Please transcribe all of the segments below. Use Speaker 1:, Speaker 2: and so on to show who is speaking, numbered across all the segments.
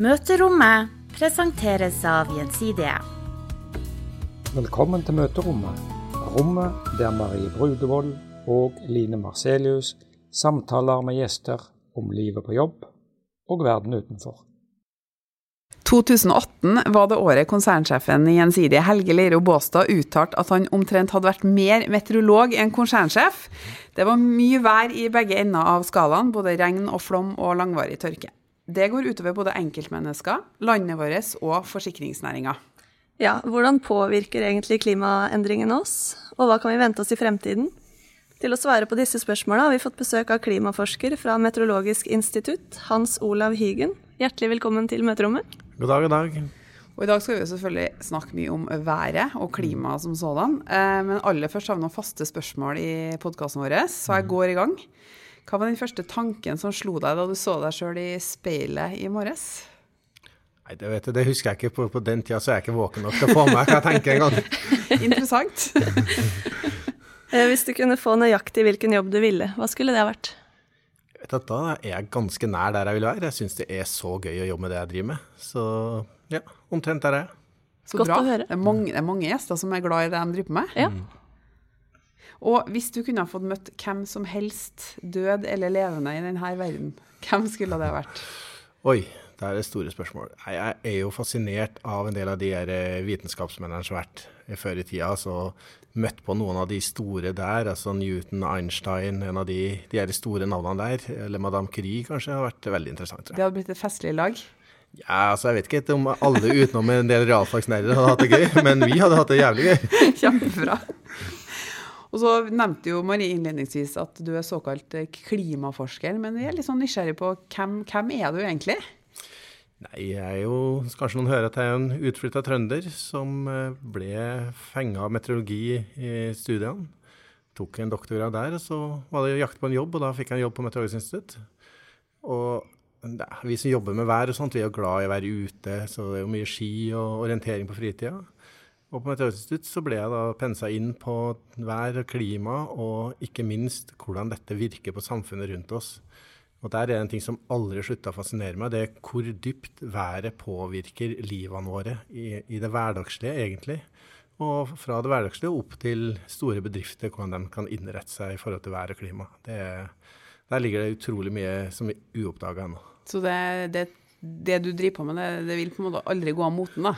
Speaker 1: Møterommet presenteres av Gjensidige.
Speaker 2: Velkommen til møterommet, rommet der Marie Brudevold og Line Marcelius samtaler med gjester om livet på jobb og verden utenfor.
Speaker 3: 2018 var det året konsernsjefen i Gjensidige Helge Leiro Båstad uttalte at han omtrent hadde vært mer meteorolog enn konsernsjef. Det var mye vær i begge ender av skalaen, både regn og flom og langvarig tørke. Det går utover både enkeltmennesker, landet vårt og forsikringsnæringa.
Speaker 4: Ja, hvordan påvirker egentlig klimaendringene oss, og hva kan vi vente oss i fremtiden? Til å svare på disse spørsmåla har vi fått besøk av klimaforsker fra Meteorologisk institutt, Hans Olav Hygen. Hjertelig velkommen til møterommet.
Speaker 5: God dag, god dag.
Speaker 3: Og I dag skal vi selvfølgelig snakke mye om været og klimaet som sådan. Eh, men aller først har vi noen faste spørsmål i podkasten vår, så jeg går i gang. Hva var den første tanken som slo deg da du så deg sjøl i speilet i morges?
Speaker 5: Nei, det, vet du, det husker jeg ikke. På, på den tida så er jeg ikke våken nok til å få med hva jeg tenker engang.
Speaker 3: Interessant.
Speaker 4: Eh, Hvis du kunne få nøyaktig hvilken jobb du ville, hva skulle det ha vært?
Speaker 5: Jeg vet at Da er jeg ganske nær der jeg vil være. Jeg syns det er så gøy å jobbe med det jeg driver med. Så ja, omtrent der er jeg.
Speaker 3: Så
Speaker 4: Godt
Speaker 3: bra.
Speaker 4: å høre.
Speaker 3: Det er, mange, det er mange gjester som er glad i det de driver med.
Speaker 4: Ja.
Speaker 3: Og hvis du kunne ha fått møtt hvem som helst, død eller levende, i denne verden, hvem skulle det ha vært?
Speaker 5: Oi, det er det store spørsmål. Jeg er jo fascinert av en del av de eh, vitenskapsmennene som har vært eh, før i tida. Så møtt på noen av de store der, altså Newton, Einstein, en av de, de her store navnene der. Eller Madame Curie kanskje, har vært veldig interessant.
Speaker 3: Det hadde blitt et festlig lag.
Speaker 5: Ja, altså Jeg vet ikke om alle utenom en del realfagsnerder hadde hatt det gøy, men vi hadde hatt det jævlig gøy.
Speaker 3: Kjempebra. Og så nevnte jo Marie innledningsvis at du er såkalt eh, klimaforsker, men jeg er litt sånn nysgjerrig på hvem, hvem er du egentlig?
Speaker 5: Nei, jeg er jo Kanskje noen hører at jeg er en utflytta trønder som eh, ble fenga av meteorologi i studiene. Tok en doktorgrad der, og så var det jakt på en jobb, og da fikk jeg en jobb på Meteorologisk institutt. Og ja, vi som jobber med vær og sånt, vi er jo glad i å være ute, så det er jo mye ski og orientering på fritida. Og på Meteorologisk institutt så ble jeg da pensa inn på vær og klima, og ikke minst hvordan dette virker på samfunnet rundt oss. Og der er det en ting som aldri slutta å fascinere meg, det er hvor dypt været påvirker livene våre i, i det hverdagslige, egentlig. Og fra det hverdagslige opp til store bedrifter, hvordan de kan innrette seg i forhold til vær og klima. Det, er- der ligger det utrolig mye som er uoppdaga ennå.
Speaker 3: Så det, det, det du driver på med, det vil på en måte aldri gå av moten, da?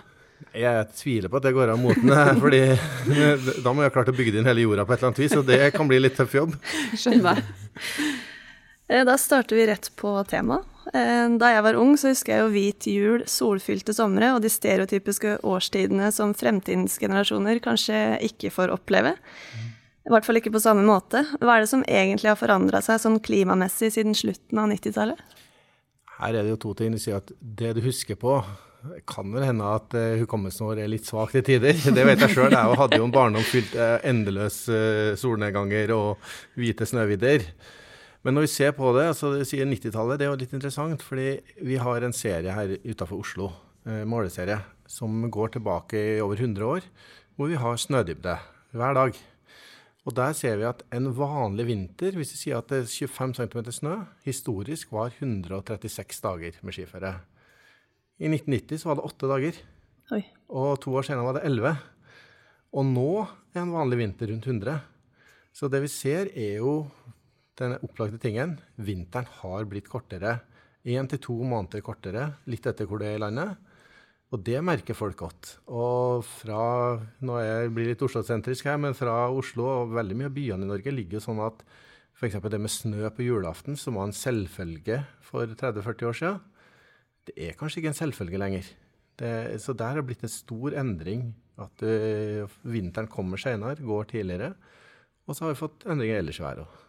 Speaker 5: Jeg tviler på at det går av moten, fordi da må jeg ha klart å bygge inn hele jorda på et eller annet vis, og det kan bli litt tøff jobb.
Speaker 3: Skjønner jeg.
Speaker 4: Eh, Da starter vi rett på temaet. Eh, Da jeg var ung, så husker jeg jo hvit jul, solfylte somre og de stereotypiske årstidene som fremtidens generasjoner kanskje ikke får oppleve. I hvert fall ikke på samme måte. Hva er det som egentlig har forandra seg sånn klimamessig siden slutten av 90-tallet?
Speaker 5: Her er det jo to ting. Du sier at det du husker på kan vel hende at uh, hukommelsen vår er litt svak til tider. Det vet jeg sjøl. Jeg hadde jo en barndom fylt uh, endeløse uh, solnedganger og hvite snøvidder. Men når vi ser på det, altså det sier 90-tallet, det er jo litt interessant. Fordi vi har en serie her utafor Oslo, uh, måleserie, som går tilbake i over 100 år, hvor vi har snødybde hver dag. Og der ser vi at en vanlig vinter, hvis vi sier at det er 25 cm snø, historisk var 136 dager med skiføre. I 1990 så var det åtte dager,
Speaker 4: Oi.
Speaker 5: og to år senere var det elleve. Og nå er en vanlig vinter rundt 100. Så det vi ser, er jo den opplagte tingen. Vinteren har blitt kortere. Én til to måneder kortere, litt etter hvor det er i landet. Og det merker folk godt. Og fra Nå blir jeg litt Oslo-sentrisk her, men fra Oslo og veldig mye av byene i Norge ligger jo sånn at f.eks. det med snø på julaften, som var en selvfølge for 30-40 år siden, det er kanskje ikke en selvfølge lenger. Det, så der har det blitt en stor endring. At øh, vinteren kommer senere, går tidligere. Og så har vi fått endringer ellers i været òg.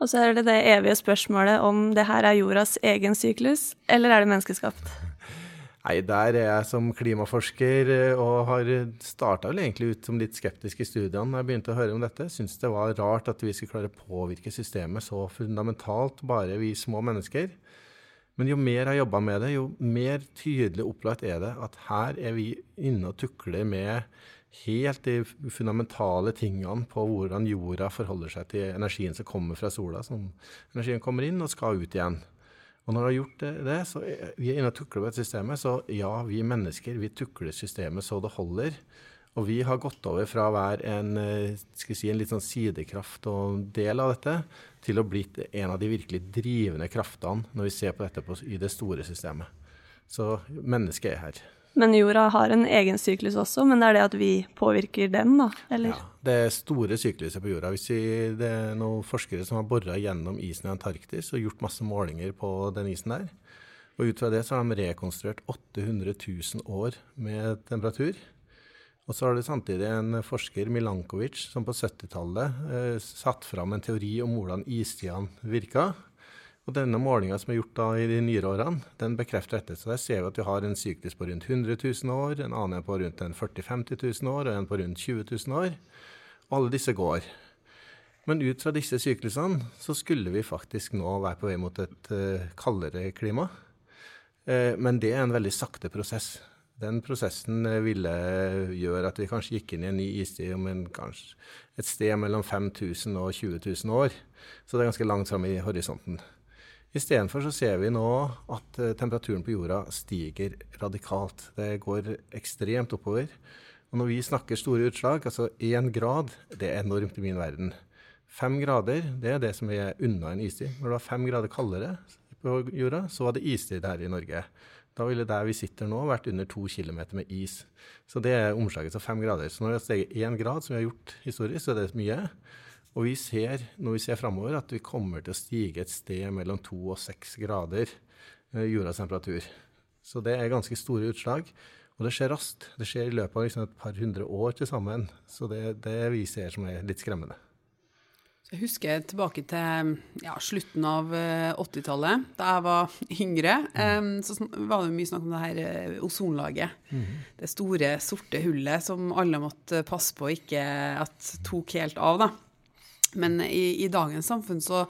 Speaker 4: Og så er det det evige spørsmålet om det her er jordas egen syklus, eller er det menneskeskapt?
Speaker 5: Nei, der er jeg som klimaforsker eh, og har starta vel egentlig ut som litt skeptisk i studiene da jeg begynte å høre om dette. Syns det var rart at vi skulle klare å påvirke systemet så fundamentalt, bare vi små mennesker. Men jo mer jeg har jobba med det, jo mer tydelig opplagt er det at her er vi inne og tukler med helt de fundamentale tingene på hvordan jorda forholder seg til energien som kommer fra sola. Som energien kommer inn og skal ut igjen. Og når du har gjort det, så er, vi inne og tukler dette systemet, så ja, vi mennesker vi tukler systemet så det holder. Og vi har gått over fra å være en, eh, skal si, en litt sånn sidekraft og del av dette, til å bli en av de virkelig drivende kraftene når vi ser på dette på, i det store systemet. Så mennesket er her.
Speaker 4: Men jorda har en egen syklus også, men det er det at vi påvirker den, da? Eller?
Speaker 5: Ja, det er store sykluser på jorda. Hvis vi, det er noen forskere som har bora gjennom isen i Antarktis og gjort masse målinger på den isen der. Og ut fra det så har de rekonstruert 800 000 år med temperatur. Og så har du samtidig en forsker, Milankovic, som på 70-tallet eh, satte fram en teori om hvordan istidene virka. Og denne målinga som er gjort da i de nyere årene, den bekrefter dette. Så der ser vi at vi har en syklus på rundt 100 000 år, en annen på rundt 40 000-50 000 år og en på rundt 20 000 år. Og alle disse går. Men ut fra disse syklusene så skulle vi faktisk nå være på vei mot et uh, kaldere klima. Uh, men det er en veldig sakte prosess. Den prosessen eh, ville gjøre at vi kanskje gikk inn i en ny istid om en, et sted mellom 5000 og 20 000 år. Så det er ganske langt fram i horisonten. Istedenfor så ser vi nå at eh, temperaturen på jorda stiger radikalt. Det går ekstremt oppover. Og når vi snakker store utslag, altså én grad, det er enormt i min verden. Fem grader, det er det som er unna en istid. Når det var fem grader kaldere på jorda, så var det istid her i Norge. Da ville der vi sitter nå, vært under to kilometer med is. Så det er omslaget til fem grader. Så når vi har steget én grad, som vi har gjort historisk, så er det mye. Og vi ser, når vi ser framover, at vi kommer til å stige et sted mellom to og seks grader eh, jordas temperatur. Så det er ganske store utslag. Og det skjer raskt. Det skjer i løpet av liksom et par hundre år til sammen. Så det det vi ser som er litt skremmende.
Speaker 3: Jeg husker tilbake til ja, slutten av 80-tallet. Eh, da jeg var yngre, um, så var det mye snakk om det her uh, ozonlaget. Mm. Det store, sorte hullet som alle måtte passe på ikke at tok helt av. da. Men i, i dagens samfunn så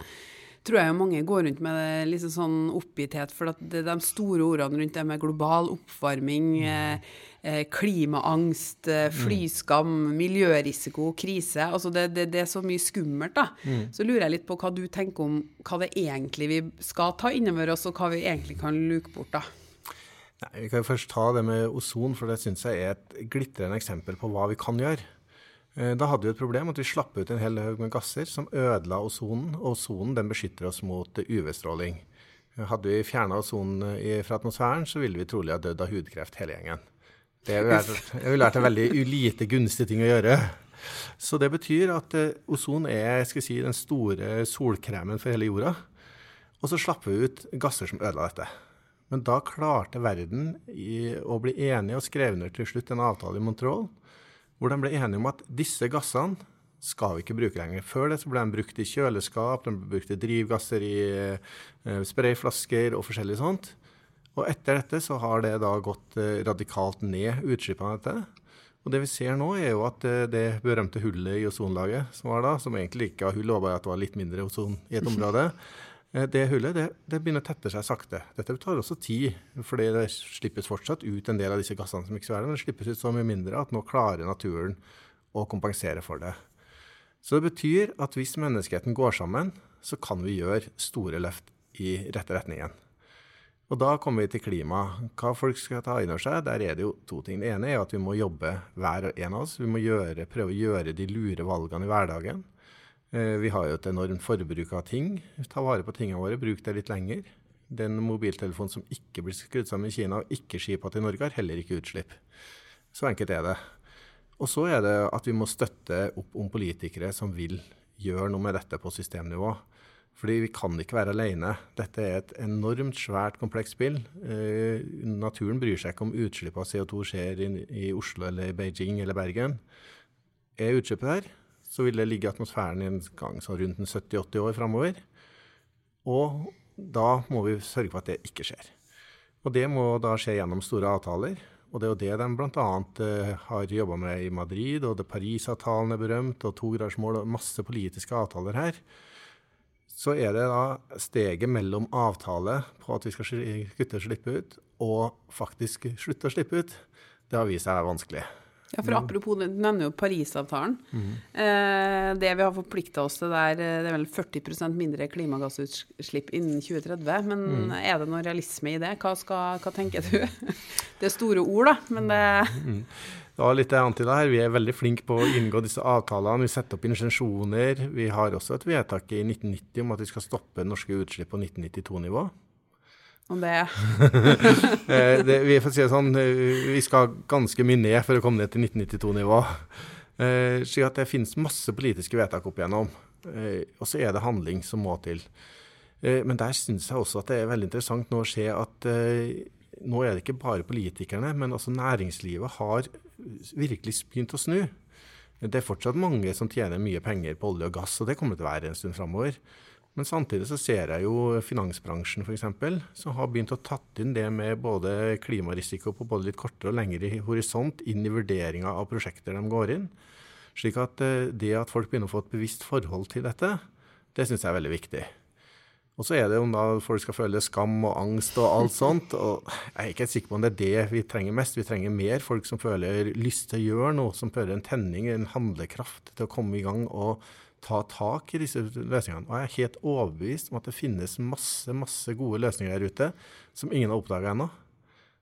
Speaker 3: tror jeg mange går rundt med det litt sånn oppgitthet, for det de store ordene rundt det med global oppvarming. mm. Eh, klimaangst, flyskam, mm. flyskam, miljørisiko, krise. Altså det, det, det, er så mye skummelt, da. Mm. Så lurer jeg litt på hva du tenker om hva det egentlig vi skal ta innover oss, og hva vi egentlig kan luke bort, da.
Speaker 5: Nei, vi kan først ta det med ozon, for det syns jeg er et glitrende eksempel på hva vi kan gjøre. Eh, da hadde vi et problem at vi slapp ut en hel haug med gasser som ødela ozonen. Og ozonen den beskytter oss mot UV-stråling. Hadde vi fjerna ozonen fra atmosfæren, så ville vi trolig ha dødd av hudkreft hele gjengen. Det ville vært en veldig lite gunstig ting å gjøre. Så det betyr at eh, ozon er si, den store solkremen for hele jorda. Og så slapp vi ut gasser som ødela dette. Men da klarte verden å bli enige og skrev ned til slutt en avtale i Montreal hvor de ble enige om at disse gassene skal vi ikke bruke lenger. Før det så ble de brukt i kjøleskap, de ble brukt i drivgasser i uh, sprayflasker og forskjellig sånt. Og etter dette så har det da gått eh, radikalt ned, utslippene av dette. Og det vi ser nå, er jo at eh, det berømte hullet i ozonlaget som var da, som egentlig ikke var hull, bare at det var litt mindre ozon i et område, eh, det hullet det, det begynner å tette seg sakte. Dette tar også tid, fordi det slippes fortsatt ut en del av disse gassene som ikke være der, men det slippes ut så mye mindre at nå klarer naturen å kompensere for det. Så det betyr at hvis menneskeheten går sammen, så kan vi gjøre store løft i rette retningen. Og da kommer vi til klima. Hva folk skal ta inn over seg, der er det jo to ting. Det ene er at vi må jobbe hver og en av oss. Vi må gjøre, prøve å gjøre de lure valgene i hverdagen. Eh, vi har jo et enormt forbruk av ting. Ta vare på tingene våre, bruk det litt lenger. Den mobiltelefonen som ikke blir skrudd sammen i Kina og ikke skipa til Norge, har heller ikke utslipp. Så enkelt er det. Og så er det at vi må støtte opp om politikere som vil gjøre noe med dette på systemnivå. Fordi vi kan ikke være alene. Dette er et enormt svært, komplekst spill. Eh, naturen bryr seg ikke om utslipp av CO2 skjer i, i, Oslo eller Beijing eller Bergen. Er utslippet der, så vil det ligge i atmosfæren en gang så rundt 70-80 år framover. Og da må vi sørge for at det ikke skjer. Og det må da skje gjennom store avtaler. Og det er jo det de bl.a. Uh, har jobba med i Madrid, og det Parisavtalen er berømt, og togradersmål og masse politiske avtaler her så er det da steget mellom avtale på at vi skal kutte og slippe ut, og faktisk slutte å slippe ut, det har vist seg vanskelig.
Speaker 3: Ja, for Apropos, du nevner jo Parisavtalen. Mm. Eh, det vi har forplikta oss til der, eh, det er vel 40% mindre klimagassutslipp innen 2030. Men mm. er det noe realisme i det? Hva, skal, hva, tenker du? Det er store ord, da, men det mm.
Speaker 5: litt annet litt det her. Vi er veldig flinke på å inngå disse avtalene. Vi setter opp intensjoner. Vi har også et vedtak i 1990 om at vi skal stoppe norske utslipp på 1992-nivå.
Speaker 3: Og det
Speaker 5: Eh, det, vi får si det sånn, eh, vi skal ganske mye ned for å komme ned til 1992-nivå. Eh, slik at det finnes masse politiske vedtak opp igjennom. Og så er det handling som må til. Men der syns jeg også at det er veldig interessant nå å se at nå er det ikke bare politikerne, men også næringslivet har virkelig begynt å snu. Det er fortsatt mange som tjener mye penger på olje og gass, og det kommer til å være en stund framover. Men samtidig så ser jeg jo finansbransjen f.eks., som har begynt å tatt inn det med både klimarisiko på både litt kortere og lengre horisont inn i vurderinga av prosjekter de går inn. Slik at eh, det at folk begynner å få et bevisst forhold til dette, det syns jeg er veldig viktig. Og så er det om da folk skal føle skam og angst og alt sånt. og Jeg er ikke helt sikker på om det er det vi trenger mest. Vi trenger mer folk som føler lyst til å gjøre noe, som føler en tenning, en handlekraft til å komme i gang og ta tak i disse løsningene. Og jeg er helt overbevist om at det finnes masse, masse gode løsninger der ute som ingen har oppdaga ennå.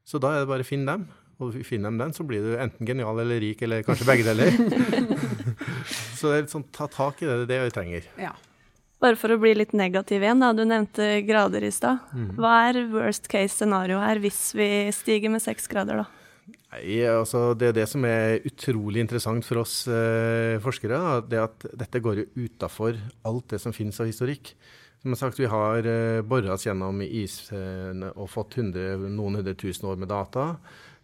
Speaker 5: Så da er det bare å finne dem. Og finner dem den, så blir du enten genial eller rik, eller kanskje begge deler. så det er litt sånn, ta tak i det. Det er det vi trenger.
Speaker 3: Ja.
Speaker 4: Bare for å bli litt negativ igjen, da. Du nevnte grader i stad. Mm. Hva er worst case scenario her hvis vi stiger med seks grader, da?
Speaker 5: Nei, altså Det er det som er utrolig interessant for oss eh, forskere. det at Dette går jo utafor alt det som finnes av historikk. Som jeg sagt, Vi har eh, bora oss gjennom isen og fått 100, noen hundre tusen år med data.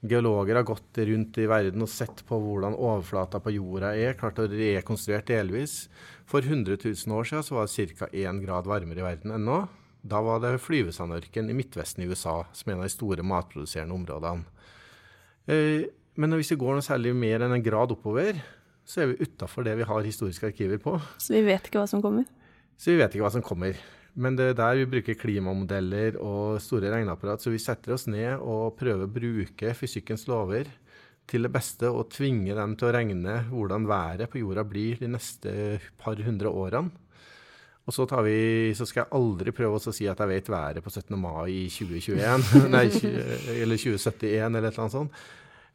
Speaker 5: Geologer har gått rundt i verden og sett på hvordan overflata på jorda er. Klart å rekonstruert delvis. For 100 000 år siden så var det ca. 1 grad varmere i verden enn nå. Da var det flyvesandørken i Midtvesten i USA som er en av de store matproduserende områdene. Eh, men hvis vi går noe særlig mer enn en grad oppover, så er vi utafor det vi har historiske arkiver på.
Speaker 4: Så vi vet ikke hva som kommer?
Speaker 5: Så vi vet ikke hva som kommer. Men det er der vi bruker klimamodeller og store regneapparat. Så vi setter oss ned og prøver å bruke fysikkens lover til det beste og tvinge dem til å regne hvordan været på jorda blir de neste par hundre årene. Og så, vi, så, skal jeg aldri prøve å si at jeg vet været på 17. mai i 2021, nei, eller 2071 eller et eller annet sånt.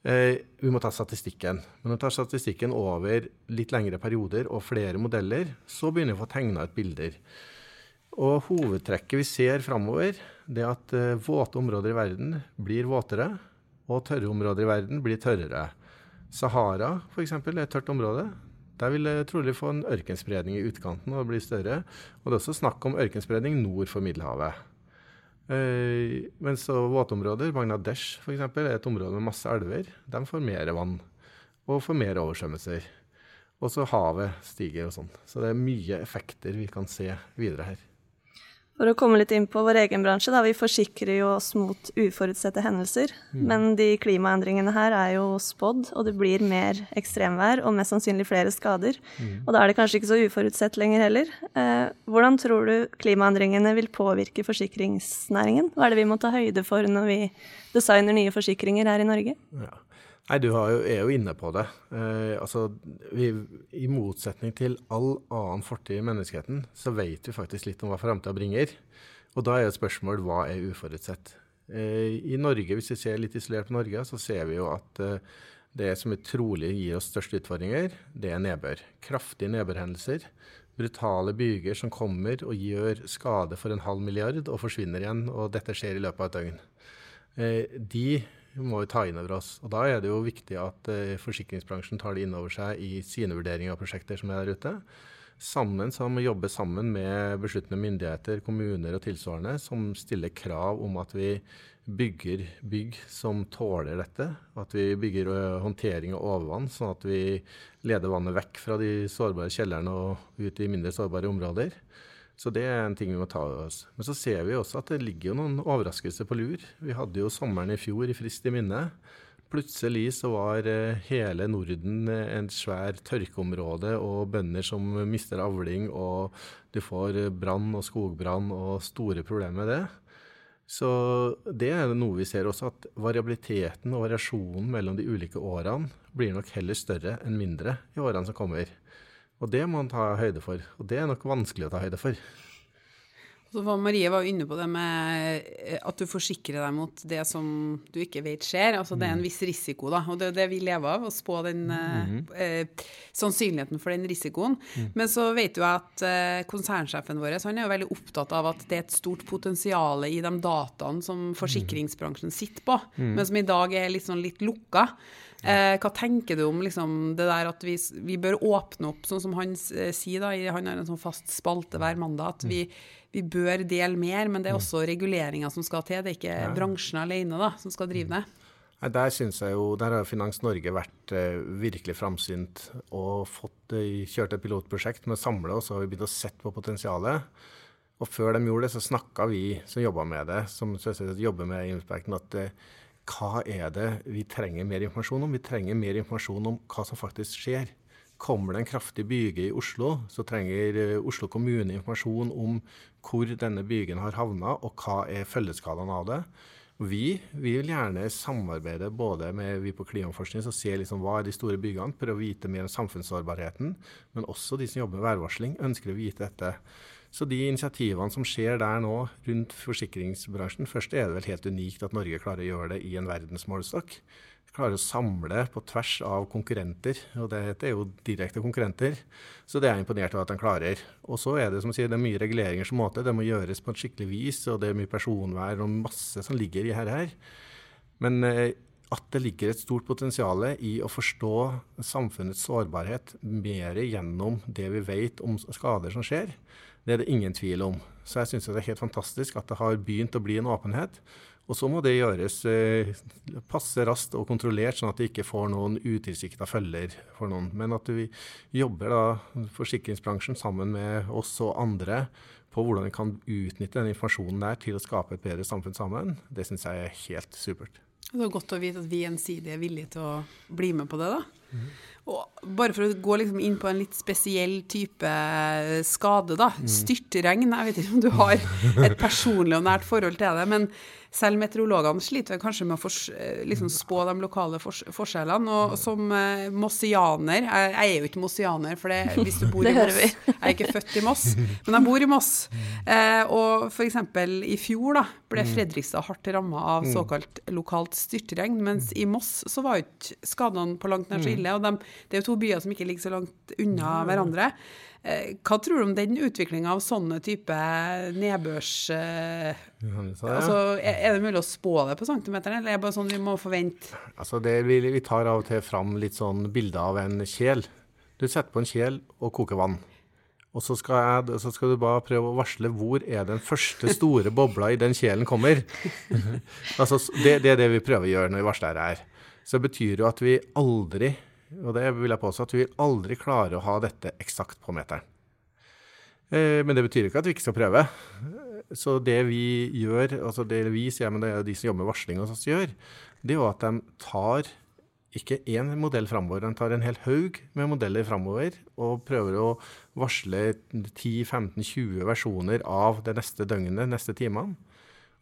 Speaker 5: Eh, vi må ta statistikken. Men når vi tar statistikken over litt lengre perioder og flere modeller, så begynner vi å få tegna ut bilder. Og hovedtrekket vi ser framover, det er at eh, våte områder i verden blir våtere, og tørre områder i verden blir tørrere. Sahara f.eks. er et tørt område. Der vil det trolig få en ørkenspredning i utkanten og bli større. Og det er også snakk om ørkenspredning nord for Middelhavet. Men mens våtområder, Bangladesh f.eks., er et område med masse elver. De får mer vann og får mer oversvømmelser. Og så havet stiger og sånn. Så det er mye effekter vi kan se videre her.
Speaker 4: For å komme litt inn på vår egen bransje, da. Vi forsikrer jo oss mot uforutsette hendelser. Mm. Men de klimaendringene her er jo spådd, og det blir mer ekstremvær og mest sannsynlig flere skader. Mm. Og da er det kanskje ikke så uforutsett lenger heller. Eh, hvordan tror du klimaendringene vil påvirke forsikringsnæringen? Hva er det vi må ta høyde for når vi designer nye forsikringer her i Norge?
Speaker 5: Ja. Nei, Du er jo inne på det. Eh, altså, vi, I motsetning til all annen fortid i menneskeheten, så vet vi faktisk litt om hva framtida bringer. Og da er jo et spørsmål hva er uforutsett. Eh, I Norge, hvis vi ser litt isolert på Norge, så ser vi jo at eh, det som trolig gir oss største utfordringer, det er nedbør. Kraftige nedbørhendelser. Brutale byger som kommer og gjør skade for en halv milliard og forsvinner igjen. Og dette skjer i løpet av et døgn. Eh, de må vi ta inn over oss. Og Da er det jo viktig at uh, forsikringsbransjen tar det inn over seg i sine vurderinger av prosjekter som er der ute. Sammen som jobber sammen med besluttende myndigheter, kommuner og tilsvarende, som stiller krav om at vi bygger bygg som tåler dette. At vi bygger uh, håndtering av overvann, sånn at vi leder vannet vekk fra de sårbare kjellerne og ut i mindre sårbare områder. Så det er en ting vi må ta av oss. Men så ser vi også at det ligger noen overraskelser på lur. Vi hadde jo sommeren i fjor i frist i minne. Plutselig så var eh, hele Norden eh, en svær tørkeområde og bønder som mister avling, og du får brann og skogbrann og store problemer med det. Så det er noe vi ser også, at variabiliteten og variasjonen mellom de ulike årene blir nok heller større enn mindre i årene som kommer. Og det må man ta høyde for, og det er nok vanskelig å ta høyde for.
Speaker 3: Så Marie var jo inne på det med eh, at du forsikrer deg mot det som du ikke vet skjer. Altså Det er en mm. viss risiko, da. Og det er det vi lever av, å spå den mm -hmm. eh, sannsynligheten for den risikoen. Mm. Men så vet du at eh, konsernsjefen vår han er jo veldig opptatt av at det er et stort potensial i de dataene som forsikringsbransjen sitter på, mm. men som i dag er litt sånn litt lukka. Eh, hva tenker du om liksom, det der at vi, vi, bør åpne opp, sånn som han eh, sier, da, han har en sånn fast spalte hver mandag, at vi, vi bør dele mer, men det er også reguleringer som skal til. Det er ikke ja. bransjen alene da, som skal drive det.
Speaker 5: Nei, Der synes jeg jo, der har Finans Norge vært eh, virkelig framsynt og fått eh, kjørt et pilotprosjekt med samle så har vi begynt å sette på potensialet. Og før de gjorde det, så snakka vi som jobba med det, som jobber med Inspekten, at eh, hva er det vi trenger mer informasjon om? Vi trenger mer informasjon om hva som faktisk skjer. Kommer det en kraftig byge i Oslo, så trenger eh, Oslo kommune informasjon om hvor denne bygen har havna, og hva er følgeskadene av det. Vi, vi, vil gjerne samarbeide både med vi på klimaforskning som ser liksom hva er de store byggene, prøve å vite mer om samfunnssårbarheten. Men også de som jobber med værvarsling, ønsker å vite dette. Så de initiativene som skjer der nå rundt forsikringsbransjen Først er det vel helt unikt at Norge klarer å gjøre det i en verdensmålestokk. Klarer å samle på tvers av konkurrenter, og det er jo direkte konkurrenter. Så det er jeg imponert over at de klarer. Og så er det som sier, det er mye reguleringer som måte. Det må gjøres på et skikkelig vis, og det er mye personvern og masse som ligger i dette her. Men eh, at det ligger et stort potensial i å forstå samfunnets sårbarhet mer gjennom det vi vet om skader som skjer, det er det ingen tvil om. Så jeg syns det er helt fantastisk at det har begynt å bli en åpenhet. Og så må det gjøres eh, passe raskt og kontrollert, sånn at det ikke får noen utilsikta følger for noen. Men at vi jobber da, forsikringsbransjen sammen med oss og andre på hvordan vi kan utnytte den informasjonen der til å skape et bedre samfunn sammen, det syns jeg er helt supert.
Speaker 3: Det er godt å vite at vi gjensidig er villige til å bli med på det, da. Mm. Og bare for å gå liksom inn på en litt spesiell type skade, da. Mm. Styrtregn. Jeg vet ikke om du har et personlig og nært forhold til det, men selv meteorologene sliter kanskje med å fors, eh, liksom spå de lokale fors forskjellene. Og som eh, mossianer jeg, jeg, er jo ikke mossianer, for det, hvis du bor i Moss Jeg er ikke født i Moss, men jeg bor i Moss. Eh, og f.eks. i fjor da, ble mm. Fredrikstad hardt ramma av mm. såkalt lokalt styrtregn, mens i Moss så var jo ikke skadene på langt nær så mm. Ille. og de, Det er jo to byer som ikke ligger så langt unna hverandre. Eh, hva tror du om den utviklinga av sånne type nedbørs... Eh, altså, er det mulig å spå det på centimeteren, eller er det bare sånn vi må forvente?
Speaker 5: Altså det, vi, vi, tar av og til fram litt sånn bilder av en kjel. Du setter på en kjel og koker vann. Og så skal, jeg, så skal, du bare prøve å varsle hvor er den første store bobla i den kjelen kommer. altså, det, det, er det vi prøver å gjøre når vi varsler her. Så det betyr jo at vi aldri og det vil jeg påstå at vi vil aldri klare å ha dette eksakt på meteren. Eh, men det betyr ikke at vi ikke skal prøve. Så det vi gjør, altså det vi sier, men det er de som jobber med varsling og sånt gjør, det er jo at de tar ikke én modell framover, de tar en hel haug med modeller framover og prøver å varsle 10-15-20 versjoner av det neste døgnet, neste timene.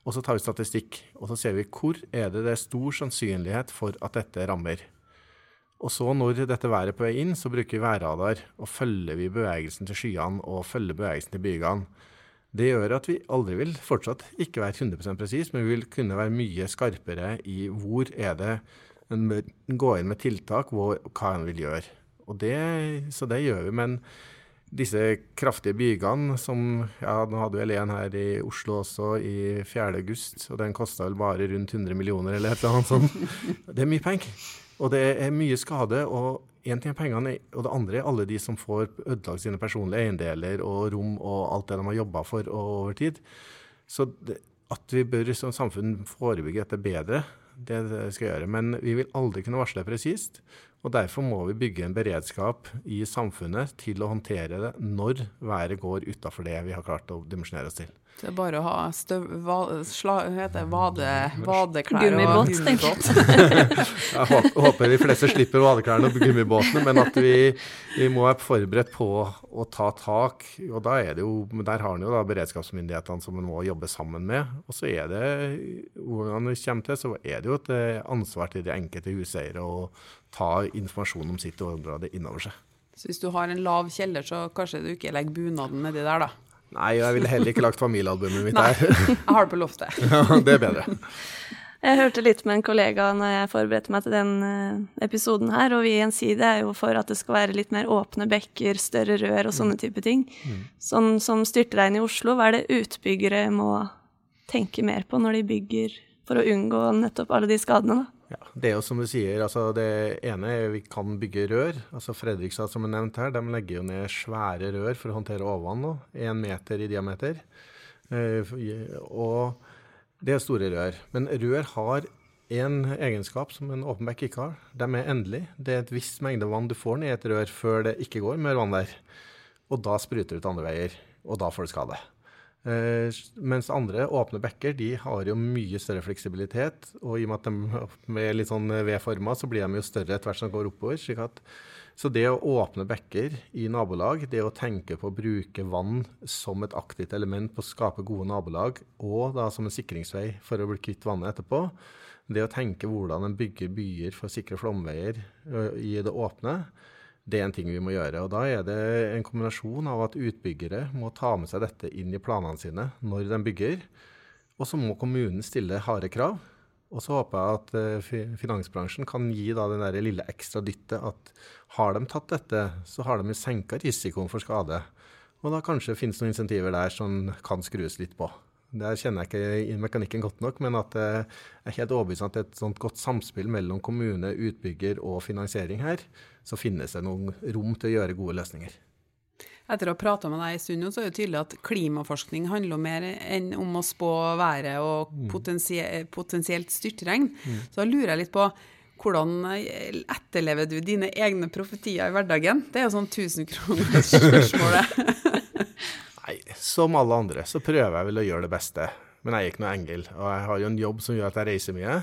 Speaker 5: Og så tar vi statistikk, og så ser vi hvor er det det er stor sannsynlighet for at dette rammer. Og så når dette været på vei inn, så bruker vi værradar, og følger vi bevegelsen til skyene og følger bevegelsen til bygene. Det gjør at vi aldri vil fortsatt ikke være 100% presis, men vi vil kunne være mye skarpere i hvor er det en bør gå inn med tiltak, hvor, hva en vil gjøre. Det, så det gjør vi. Men disse kraftige bygene som ja, Nå hadde vi en her i Oslo også i 4. august, og den kosta vel bare rundt 100 millioner eller et eller annet sånt. Det er mye penger. Og det er mye skade. og Én ting er pengene, og det andre er alle de som får ødelagt sine personlige eiendeler og rom og alt det de har jobba for over tid. Så det, at vi bør som samfunn forebygge dette bedre, det skal jeg gjøre. Men vi vil aldri kunne varsle presist. Og derfor må vi bygge en beredskap i samfunnet til å håndtere det når været går utafor det vi har klart å dimensjonere oss til.
Speaker 3: Det er bare å ha støv... Va, sla, heter det, vade, vadeklær
Speaker 4: Gummibåt,
Speaker 3: og gummibåt.
Speaker 5: Jeg hå- håper de fleste slipper vadeklærne og gummibåtene, men at vi, vi må være forberedt på å ta tak. Og da er det jo, der har en jo da beredskapsmyndighetene som en må jobbe sammen med. Og så er det, hvordan det kommer til, så er det jo et eh, ansvar til de enkelte huseiere å ta informasjon om sitt område innover seg.
Speaker 3: Så hvis du har en lav kjeller, så kanskje du ikke legger bunaden nedi der, da.
Speaker 5: Nei, jeg ville heller ikke lagt familiealbumet mitt der.
Speaker 3: Jeg har det på loftet.
Speaker 5: Ja, det er bedre.
Speaker 4: Jeg hørte litt med en kollega når jeg forberedte meg til den eh, episoden her, og vi i Gjensidige er jo for at det skal være litt mer åpne bekker, større rør og sånne type ting. Sånn som styrtregn i Oslo, hva er det utbyggere må tenke mer på når de bygger for å unngå nettopp alle de skadene, da?
Speaker 5: Ja, det er jo som du sier, altså det ene er vi kan bygge rør. Altså Fredrikstad som er nevnt her, de legger jo ned svære rør for å håndtere overvann nå. Én meter i diameter. Eh, og det er store rør. Men rør har en egenskap som en åpen ikke har. De er endelige. Det er et visst mengde vann du får ned i et rør før det ikke går mer vann der. Og da spruter det ut andre veier, og da får du skade. Eh, mens andre åpne bekker de har jo mye større fleksibilitet. Og i og med at de er litt sånn V-forma, så blir de jo større etter hvert som de går oppover. at så det å åpne bekker i nabolag, det å tenke på å bruke vann som et aktivt element på å skape gode nabolag, og da som en sikringsvei for å bli kvitt vannet etterpå, det å tenke hvordan en bygger byer for å sikre flomveier i det åpne, det er en ting vi må gjøre. Og da er det en kombinasjon av at utbyggere må ta med seg dette inn i planene sine når de bygger, og så må kommunen stille harde krav. Og så håper jeg at eh, finansbransjen kan gi da den der lille ekstra dyttet at har de tatt dette, så har de senka risikoen for skade. Og da kanskje finnes noen insentiver der som kan skrues litt på. Der kjenner jeg ikke i mekanikken godt nok, men at eh, jeg er helt overbevist om at et sånt godt samspill mellom kommune, utbygger og finansiering her, så finnes det noen rom til å gjøre gode løsninger.
Speaker 3: Etter å ha prata med deg en stund, så er det tydelig at klimaforskning handler om mer enn om å spå været og potensie potensielt styrtregn. Så da lurer jeg litt på hvordan etterlever du dine egne profetier i hverdagen? Det er jo sånn 1000-kronersspørsmålet.
Speaker 5: Nei, som alle andre så prøver jeg vel å gjøre det beste. Men jeg er ikke noe engel, og jeg har jo en jobb som gjør at jeg reiser mye.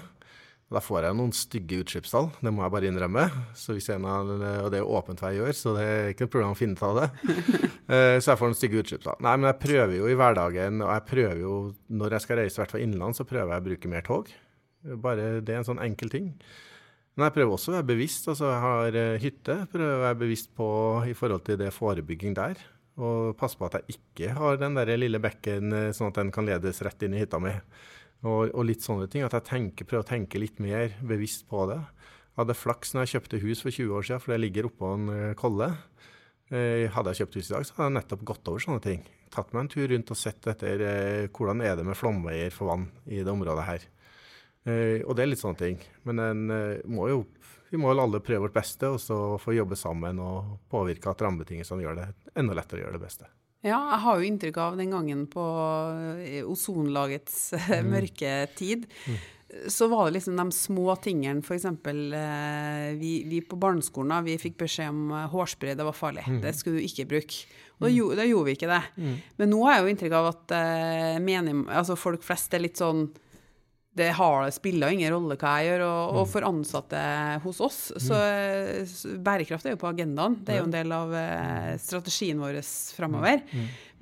Speaker 5: Da får jeg noen stygge utslippstall, det må jeg bare innrømme. Av, og det er åpent hva jeg gjør, så det er ikke noe problem å finne ut av det. Eh, så jeg får noen stygge utslippstall. Nei, men jeg prøver jo i hverdagen, og jeg prøver jo når jeg skal reise, i hvert fall innenlands, så prøver jeg å bruke mer tog. Bare det er en sånn enkel ting. Men jeg prøver også å være bevisst. altså Jeg har eh, hytte, prøver å være bevisst på i forhold til det forebygging der. Og passe på at jeg ikke har den der lille bekken eh, sånn at den kan ledes rett inn i hytta mi. Og, og litt sånne ting. At jeg tenker, prøver å tenke litt mer bevisst på det. Jeg hadde flaks når jeg kjøpte hus for 20 år siden, for det ligger oppå en eh, kolle. Eh, Hadde jeg kjøpt hus i dag, så hadde jeg nettopp gått over sånne ting. Tatt meg en tur rundt og sett etter eh, hvordan er det med flomveier for vann i det området her. Og det er litt sånne ting. Men en må jo, vi må jo alle prøve vårt beste, og så få jobbe sammen og påvirke at rammebetingelsene gjør det enda lettere å gjøre det beste.
Speaker 3: Ja, jeg har jo inntrykk av den gangen på eh, ozonlagets mm. mørke tid. Så var det liksom de små tingene, f.eks. Eh, vi, vi på barneskolen da, vi fikk beskjed om eh, hårspray, det var farlig. Det skulle du ikke bruke. Og da, gjo- da gjorde vi ikke det. Men nå har jeg jo inntrykk av at eh, menig, altså folk flest er litt sånn det har, spiller ingen rolle hva jeg gjør, og, og for ansatte hos oss, så, så bærekraft er jo på agendaen. Det er jo en del av eh, strategien vår framover.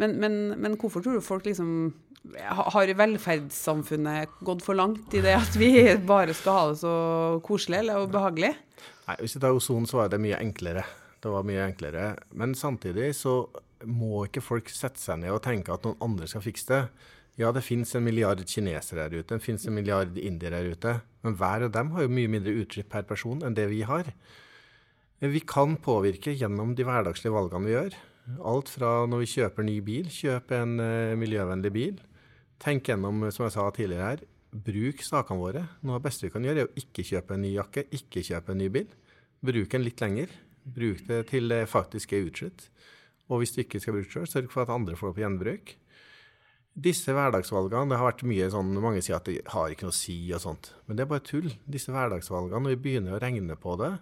Speaker 3: Men, men, men hvorfor tror du folk liksom har velferdssamfunnet gått for langt i det at vi bare skal ha det så koselig eller behagelig?
Speaker 5: Nei, Hvis vi tar ozon, så var det mye enklere. Det var mye enklere. Men samtidig så må ikke folk sette seg ned og tenke at noen andre skal fikse det. Ja, det fins en milliard kinesere her ute, det fins en milliard indiere her ute. Men hver av dem har jo mye mindre utslipp per person enn det vi har. Vi kan påvirke gjennom de hverdagslige valgene vi gjør. Alt fra når vi kjøper ny bil, kjøp en eh, miljøvennlig bil. Tenk gjennom, som jeg sa tidligere her, bruk sakene våre. Noe av det beste vi kan gjøre, er å ikke kjøpe en ny jakke, ikke kjøpe en ny bil. Bruk den litt lenger. Bruk det til det faktisk er utslitt. Og hvis du ikke skal bruke det sjøl, sørg for at andre får det på gjenbruk. Disse hverdagsvalgene, det har vært mye sånn, mange sier at det har ikke noe å si og sånt. Men det er bare tull. Disse hverdagsvalgene, når vi begynner å regne på det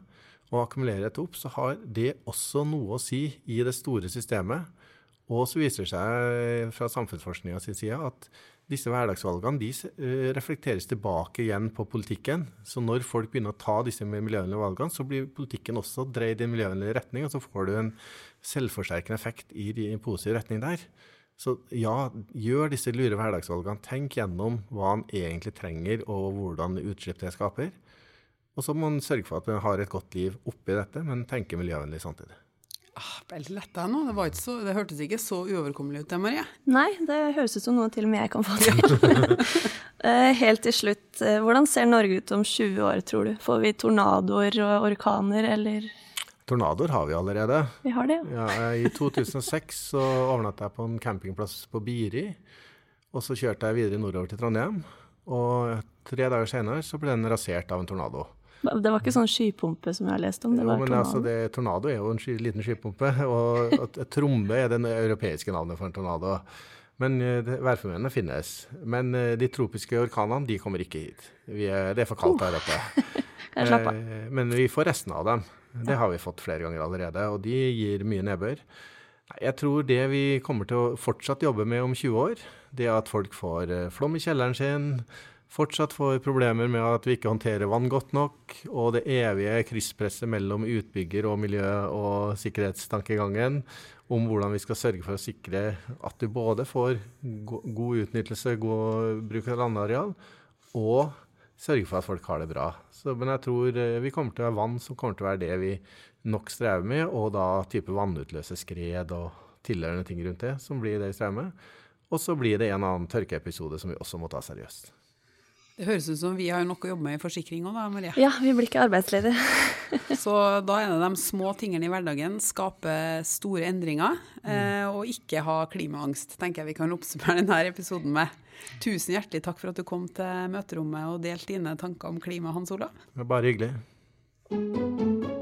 Speaker 5: og akkumulere det opp, så har det også noe å si i det store systemet. Og så viser det seg fra samfunnsforskninga sin side at disse hverdagsvalgene de eh, reflekteres tilbake igjen på politikken. Så når folk begynner å ta disse miljøvennlige valgene, så blir politikken også dreid i en miljøvennlig retning, og så får du en selvforsterkende effekt i en positiv retning der. Så ja, gjør disse lure hverdagsvalgene. Tenk gjennom hva han egentlig trenger, og hvordan utslipp det skaper. Og så må man sørge for at man har et godt liv oppi dette, men tenke miljøvennlig samtidig.
Speaker 3: Ah, ble litt letta nå. Det, så, det, hørtes ikke så uoverkommelig ut, det, Marie.
Speaker 4: Nei, det høres ut som noe til og med jeg kan få til. Eh, helt til slutt, eh, hvordan ser Norge ut om 20 år, tror du? Får vi tornadoer og orkaner, eller?
Speaker 5: Tornadoer har vi allerede.
Speaker 4: Vi har det,
Speaker 5: ja. I 2006 så overnatta jeg på en campingplass på Biri. Og så kjørte jeg videre nordover til Trondheim. Og tre dager senere så ble den rasert av en tornado.
Speaker 4: Det var ikke sånn skypumpe som jeg har lest om? Det
Speaker 5: jo,
Speaker 4: men
Speaker 5: tornado. Altså det, tornado er jo en sky, liten skypumpe, og at, trombe er det europeiske navnet for en tornado. Men uh, værfenomenene finnes. Men uh, de tropiske orkanene de kommer ikke hit. Er, det er for kaldt her oppe.
Speaker 4: uh,
Speaker 5: men vi får resten av dem. Det har vi fått flere ganger allerede, og de gir mye nedbør. Jeg tror det vi kommer til å fortsatt jobbe med om 20 år, det er at folk får flom i kjelleren sin, fortsatt får problemer med at vi ikke håndterer vann godt nok, og det evige krysspresset mellom utbygger og miljø- og sikkerhetstankegangen om hvordan vi skal sørge for å sikre at du både får god utnyttelse, god bruk av landareal, og sørge for at folk har det bra. Så, men jeg tror eh, vi kommer til å ha vann som kommer til å være det vi nok strever med, og da type vannutløse skred og tilhørende ting rundt det som blir det vi strever med. Og så blir det en annen tørkeepisode som vi også må ta seriøst.
Speaker 3: Det høres ut som vi har nok å jobbe med i forsikring òg, da, Marie?
Speaker 4: Ja, vi blir ikke arbeidsledige.
Speaker 3: så da er det de små tingene i hverdagen, skape store endringer, eh, og ikke ha klimaangst, tenker jeg vi kan oppsummere denne episoden med. Tusen hjertelig takk for at du kom til møterommet og delte dine tanker om klima, Hans Olav.
Speaker 5: Det er bare hyggelig.